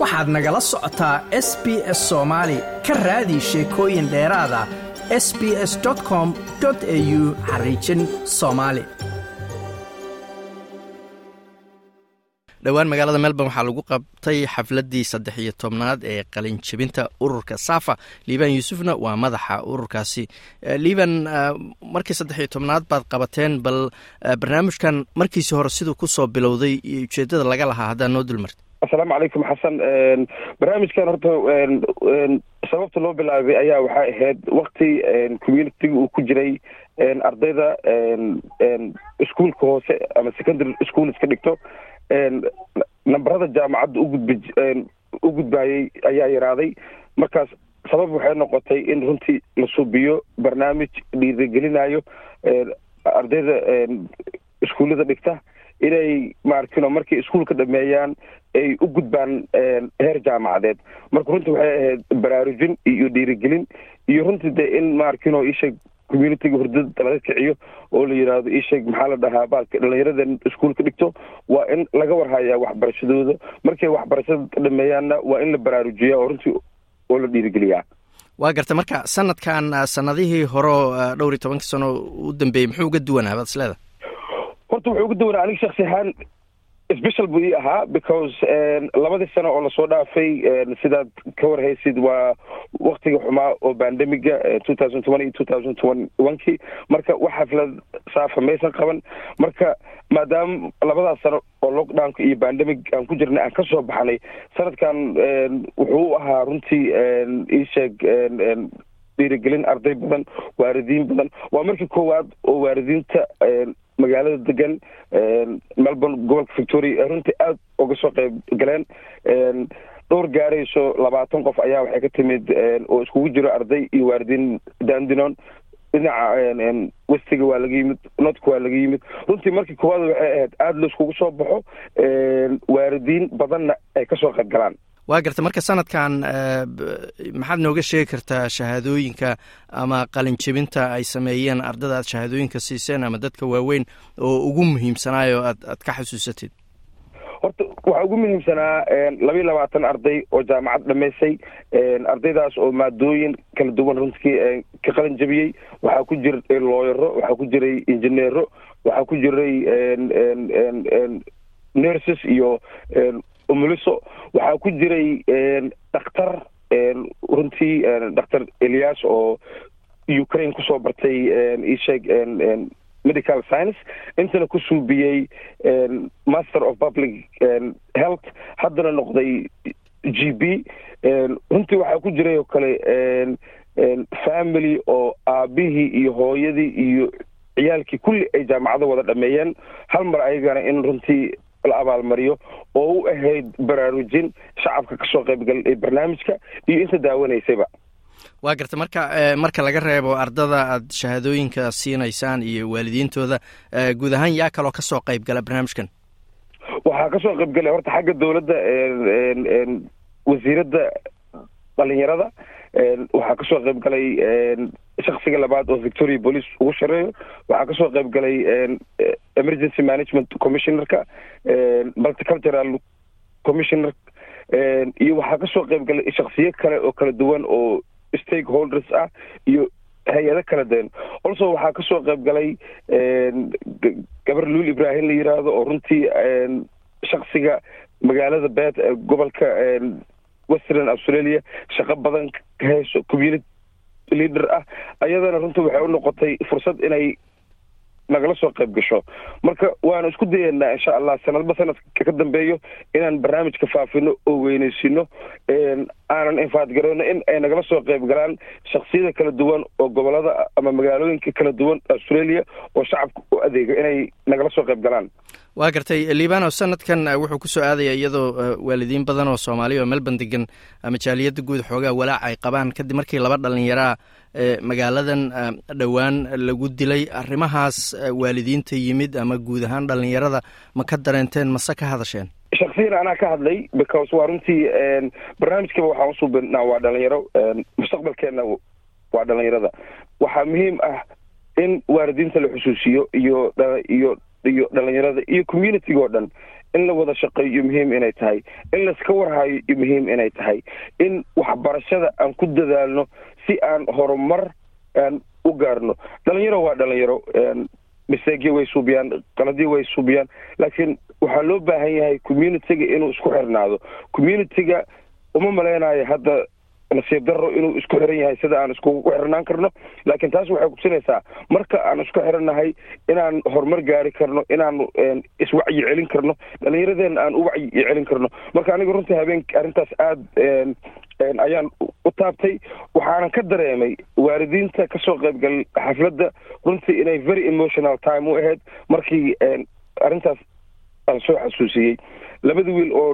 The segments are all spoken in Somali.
waxaad nagala socotaa s b s soomaali ka raadi sheekooyin dheeraada s b s com au xariijin soomaali dhowaan magaalada melbourne waxaa lagu qabtay xafladdii saddex iyo tobnaad ee qalinjebinta ururka safa. Liban yuusufna waa madaxa ururkaasi. Liban markii saddex iyo tobnaad baad qabateen bal barnaamijkan markiisi hore siduu ku soo bilowday iyo ujeedada laga lahaa haddaad noo dulmarti assalaamu calaykum xasan barnaamijkan horta sababta loo bilaabay ayaa waxay ahayd wakti communitiga uu ku jiray ardayda iskuolka hoose ama secondary school iska dhigto. Namberada jaamacadda ugudb u gudbaayey ayaa yaraaday. Markaas sabab waxay noqotay in runtii la suubiyo barnaamij dhiirigelinayo ardayda iskuullada dhigta inay maarkino markay iskuolka dhameeyaan ay u gudbaan heer jaamacadeed. Marka runtii waxay ahayd baraarujin iyo dhiirigelin iyo runtii de in maarkino isheeg communitiga hurdada laga kiciyo oo la yidhaahdo isheeg maxaa la dhahaa baalka dhalinyarada iskuolka dhigto waa in laga warhayaa waxbarashadooda. Markay waxbarashada dhameeyaanna waa in la baraarujiyaa oo runtii oo la dhiirigeliyaa. Waa garta marka sanadkan sanadihii horeo dhowr iyo tobankii sano u dambeeyey muxuu uga duwanaa baad isleeda horta wuxuu uga duwanaa aniga shaksi ahaan special buu ii ahaa because labadii sano oo la soo dhaafay sidaad ka warhaysid waa waktiga xumaa oo bandemiga iyo two twenty onkii marka wax xaflad saafa maysan qaban. Marka maadaama labadaas sano oo lockdownka iyo bandemic aan ku jirnay aan ka soo baxnay sanadkan wuxuu u ahaa runtii iisheeg dhiirigelin arday badan waalidiin badan. Waa markii koowaad oo waalidiinta magaalada degan melbourne gobolka victoria runtii aada uga soo qayb galeen. Dhowr gaarayso labaatan qof ayaa waxay ka timid oo iskugu jiro arday iyo waalidiin dandinon dhinaca westiga waa laga yimid nodka waa laga yimid. Runtii markii koowaad waxay ahayd aada laiskugu soo baxo waalidiin badanna ay ka soo qayb galaan waa garta marka sanadkan maxaad nooga sheegi kartaa shahaadooyinka ama qalinjebinta ay sameeyeen ardada aad shahaadooyinka siiseen ama dadka waaweyn oo ugu muhiimsanaayo aad aad ka xasuusatid? Horta waxaa ugu muhiimsanaa labayo labaatan arday oo jaamacad dhamaysay ardaydaas oo maadooyin kala duwan runtii ka qalin jebiyey waxaa ku jiray looyaro waxaa ku jiray injineero waxaa ku jiray nurses iyo umuliso. Waxaa ku jiray dhakhtar runtii dhakhtar elias oo ukraine ku soo bartay isheeg medical science. Intana ku suubiyey master of public health. Haddana noqday g b. Runtii waxaa ku jiray oo kale family oo aabihii iyo hooyadii iyo ciyaalkii kulli ay jaamacado wada dhameeyeen. Hal mar ayagana in runtii la abaalmariyo oo u ahayd baraarujin shacabka ka soo qaybgal ee barnaamijka iyo inta daawanaysayba. Waa garta marka marka laga reebo ardada aad shahaadooyinka siinaysaan iyo waalidiintooda guud ahaan yaa kaloo ka soo qayb gala barnaamijkan? Waxaa ka soo qayb galay horta xagga dowladda wasiiradda dhalinyarada waxaa ka soo qayb galay shaksiga labaad oo victoria police ugu shareeyo waxaa ka soo qayb galay emergency management commissionerka multicultural commissioner iyo waxaa ka soo qayb galay shaksiyo kale oo kala duwan oo stakeholders ah iyo hay'ado kala duwan. Also waxaa ka soo qayb galay gabar luul ibrahim la yiraahdo oo runtii shaksiga magaalada bet ee gobolka western australia shaqo badan ka hayso community leader ah ayadana runtii waxay u noqotay fursad inay nagala soo qayb gasho. Marka waanu isku dayeynaa insha allah sanadba sanadka ka dambeeyo inaan barnaamijka faafino oo weyneysino aanan infaadgareyno in ay nagala soo qayb galaan shaksiyada kala duwan oo gobollada ama magaalooyinka kala duwan australia oo shacabka u adeega inay nagala soo qayb galaan. Waa gartay libano sanadkan wuxuu ku soo aadaya iyadoo waalidiin badan oo soomaaliya oo melbourne degan ama jaaliyadda guud xoogaa walaac ay qabaan. Kadib markii laba dhalinyaraa magaaladan dhowaan lagu dilay arrimahaas waalidiinta yimid ama guud ahaan dhalinyarada ma ka dareenteen mase ka hadasheen shaksiyan anaa ka hadlay because waa runtii barnaamijkaba waxaan usuubinaa waa dhalinyaro mustaqbalkeena waa dhalinyarada waxaa muhiim ah in waalidiinta la xusuusiyo iyo iyo iyo dhalinyarada iyo communitiga dhan in la wada shaqeeyo muhiim inay tahay. In laiska warhayo muhiim inay tahay. In waxbarashada aan ku dadaalno si aan horumar u gaarno. Dhalinyaro waa dhalinyaro miseegyo way suubiyaan qaladyo way suubiyaan laakiin waxaa loo baahan yahay communitiga inuu isku xirnaado. Communitiga uma malaynayo hadda nasiib daro inuu isku xiran yahay sida aan iskugu xirnaan karno. Laakiin taas waxay kutusinaysaa marka aan isku xirannahay inaan horumar gaari karno inaan iswacyi celin karno dhallinyaradeena aan u wacyi celin karno. Marka aniga runtii habeenk arrintaas aada ayaan taabtay. Waxaanan ka dareemay waalidiinta ka soo qaybgal xafladda. Runtii inay very emotional time u ahayd markii arrintaas aan soo xasuusiyey labada wiil oo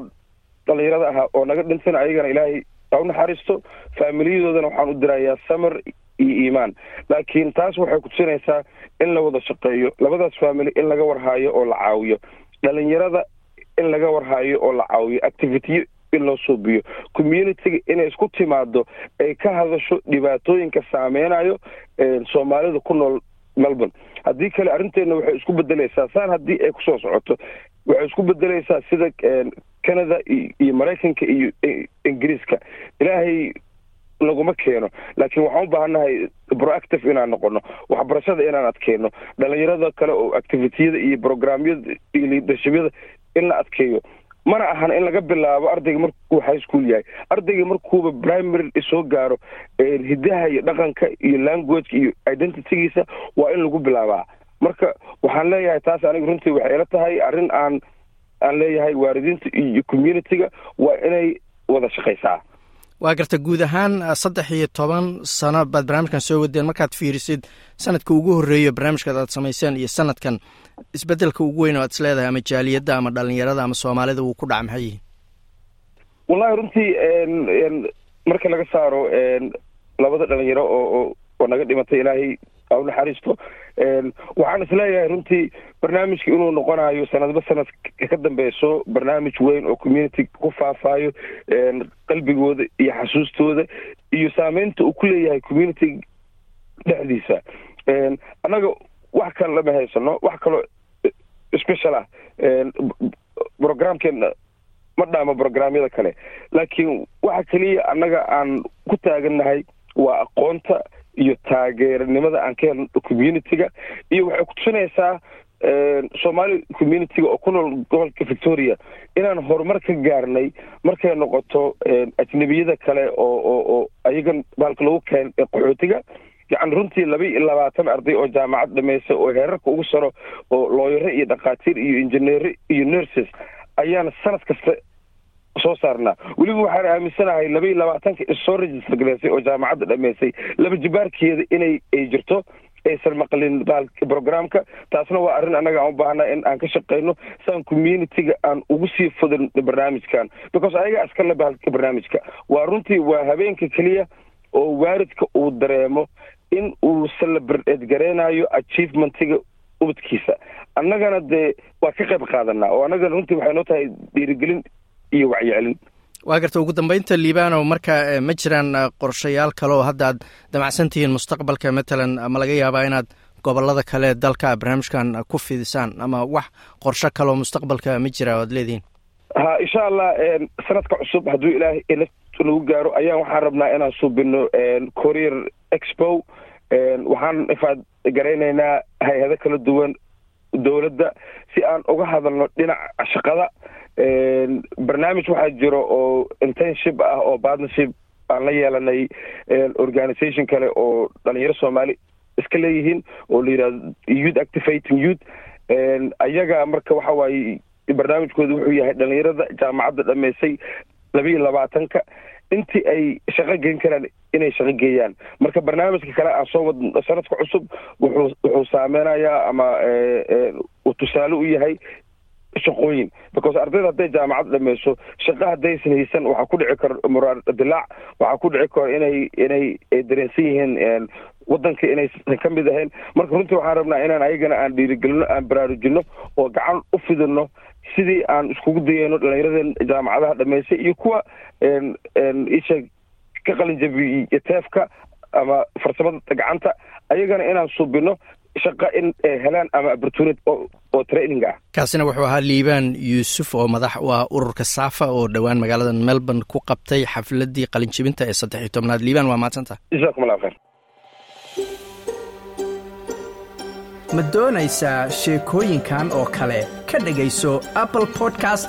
dhallinyarada ahaa oo naga dhintan ayagana ilaahay ha u naxariisto faamiliyadoodana waxaan u dirayaa samar iyo iimaan. Laakiin taas waxay kutusinaysaa in la wada shaqeeyo labadaas faamily in laga warhaayo oo la caawiyo. Dhalinyarada in laga warhaayo oo la caawiyo. Activityo in loo suubiyo communitiga inay isku timaado ay ka hadasho dhibaatooyinka saameynayo soomaalida ku nool melbourne. Haddii kale arrinteena waxay isku bedelaysaa saan haddii ay ku soo socoto waxay isku bedelaysaa sida canada iyo maraykanka iyo ingiriiska. Ilaahay naguma keeno. Laakiin waxaan u baahannahay proactive inaan noqono waxbarashada inaan adkeyno dhalinyarada kale oo activitiyada iyo programyada iyo leadershibyada in la adkeeyo mana ahan in laga bilaabo ardayga markuu high school yahay. Ardayga markuuba primary soo gaaro hidaha iyo dhaqanka iyo languageka iyo identitygiisa waa in lagu bilaabaa. Marka waxaan leeyahay taas aniga runtii waxay ila tahay arrin aan aan leeyahay waalidiinta iyo communitiga waa inay wada shaqaysaa waa garta guud ahaan saddex iyo toban sano baad barnaamijkan soo wadeen markaad fiirisid sanadka ugu horreeyo barnaamijkaad aad samayseen iyo sanadkan isbeddelka ugu weyn oo aad is leedahay ama jaaliyadda ama dhalinyarada ama soomaalida wuu ku dhaca maxay? Wallahi runtii marka laga saaro labada dhalinyaro oo oo naga dhimatay ilaahay naxariisto waxaan is leeyahay runtii barnaamijka inuu noqonayo sanadba sanad ka dambeyso barnaamij weyn oo community ku faafaayo qalbigooda iyo xasuustooda iyo saameynta uu ku leeyahay community dhexdiisa. Annaga wax kale lama haysano wax kaloo special ah. Programkeena ma dhaamo programyada kale laakiin waxa keliya annaga aan ku taagannahay waa aqoonta iyo taageeranimada aan ka helno communitiga iyo waxay kutusinaysaa soomaali communitiga oo ku nool gobolka victoria inaan horumar ka gaarnay markay noqoto ajnebiyada kale oo oo ayagan baalka lagu keen qaxootiga. Yacni runtii laba iyo labaatan arday oo jaamacad dhamaysa oo heerarka ugu saro oo looyaro iyo dhakhaatiir iyo injineero iyo nurses ayaan sanad kasta soo saarnaa. Weliba waxaan aaminsanahay laba iyo labaatanka issoo register galeysay oo jaamacadda dhameysay laba jibaarkeeda inay ay jirto aysan maqlin programka. Taasna waa arrin annaga aan u baahana in aan ka shaqeyno saan communitiga aan ugu sii fudin barnaamijkan. Because ayaga iskale bahalka barnaamijka. Waa runtii waa habeenka keliya oo waaridka uu dareemo in uu celebrate gareynayo achievementiga ubadkiisa. Annagana dee waa ka qayb qaadanaa oo annagana runtii waxay noo tahay dhiirigelin iyo wacyicelin waa garta ugu dambeynta liibano marka ma jiraan qorshayaal kale oo hadda aad damacsan tihiin mustaqbalka matalan ma laga yaabaa inaad gobollada kale dalka barnaamijkan ku fidisaan ama wax qorsho kale oo mustaqbalka ma jira oad leedihiin? Ha insha allah sanadka cusub hadduu ilaahay nagu gaaro ayaan waxaan rabnaa inaan suubino courier expo. Waxaan ifaad garaynaynaa hay'ado kala duwan dowladda si aan uga hadalno dhinaca shaqada. Barnaamij waxaa jiro oo internship ah oo partnership aan la yeelanay organisation kale oo dhalinyaro soomaali iska leeyihiin oo la yidhahdo youth activating youth. Ayaga marka waxa waaye barnaamijkooda wuxuu yahay dhalinyarada jaamacadda dhameysay laba iyo labaatanka. Intii ay shaqo geyn karaan inay shaqo geeyaan. Marka barnaamijka kale aan soo wadno sanadka cusub wuxuu wuxuu saameynayaa ama uu tusaale u yahay shaqooyin. Because ardayda hadday jaamacad dhameyso shaqo haddaysan haysan waxaa ku dhici muraar dilaac waxaa ku dhici karo inay inay dareensan yihiin wadanka inaysan ka mid ahayn. Marka runtii waxaan rabnaa inaan ayagana aan dhiirigelino aan baraarujino oo gacan u fidino sidii aan iskugu dayeyno dhalinyaradeen jaamacadaha dhameysay iyo kuwa isha ka qalin jabiyo teefka ama farsamada gacanta ayagana inaan subino shaqa in helaan ama opportunity oo training ah. Kaasina wuxuu ahaa liibaan yuusuf oo madax u ah ururka saafa oo dhowaan magaalada melbourne ku qabtay xafladii qalinjibinta ee saddex iyo tobnaad. Liibaan waa mahadsanta jasakum allahu khayr. Ma doonaysaa sheekooyinkan oo kale? Ka dhegayso apple podcast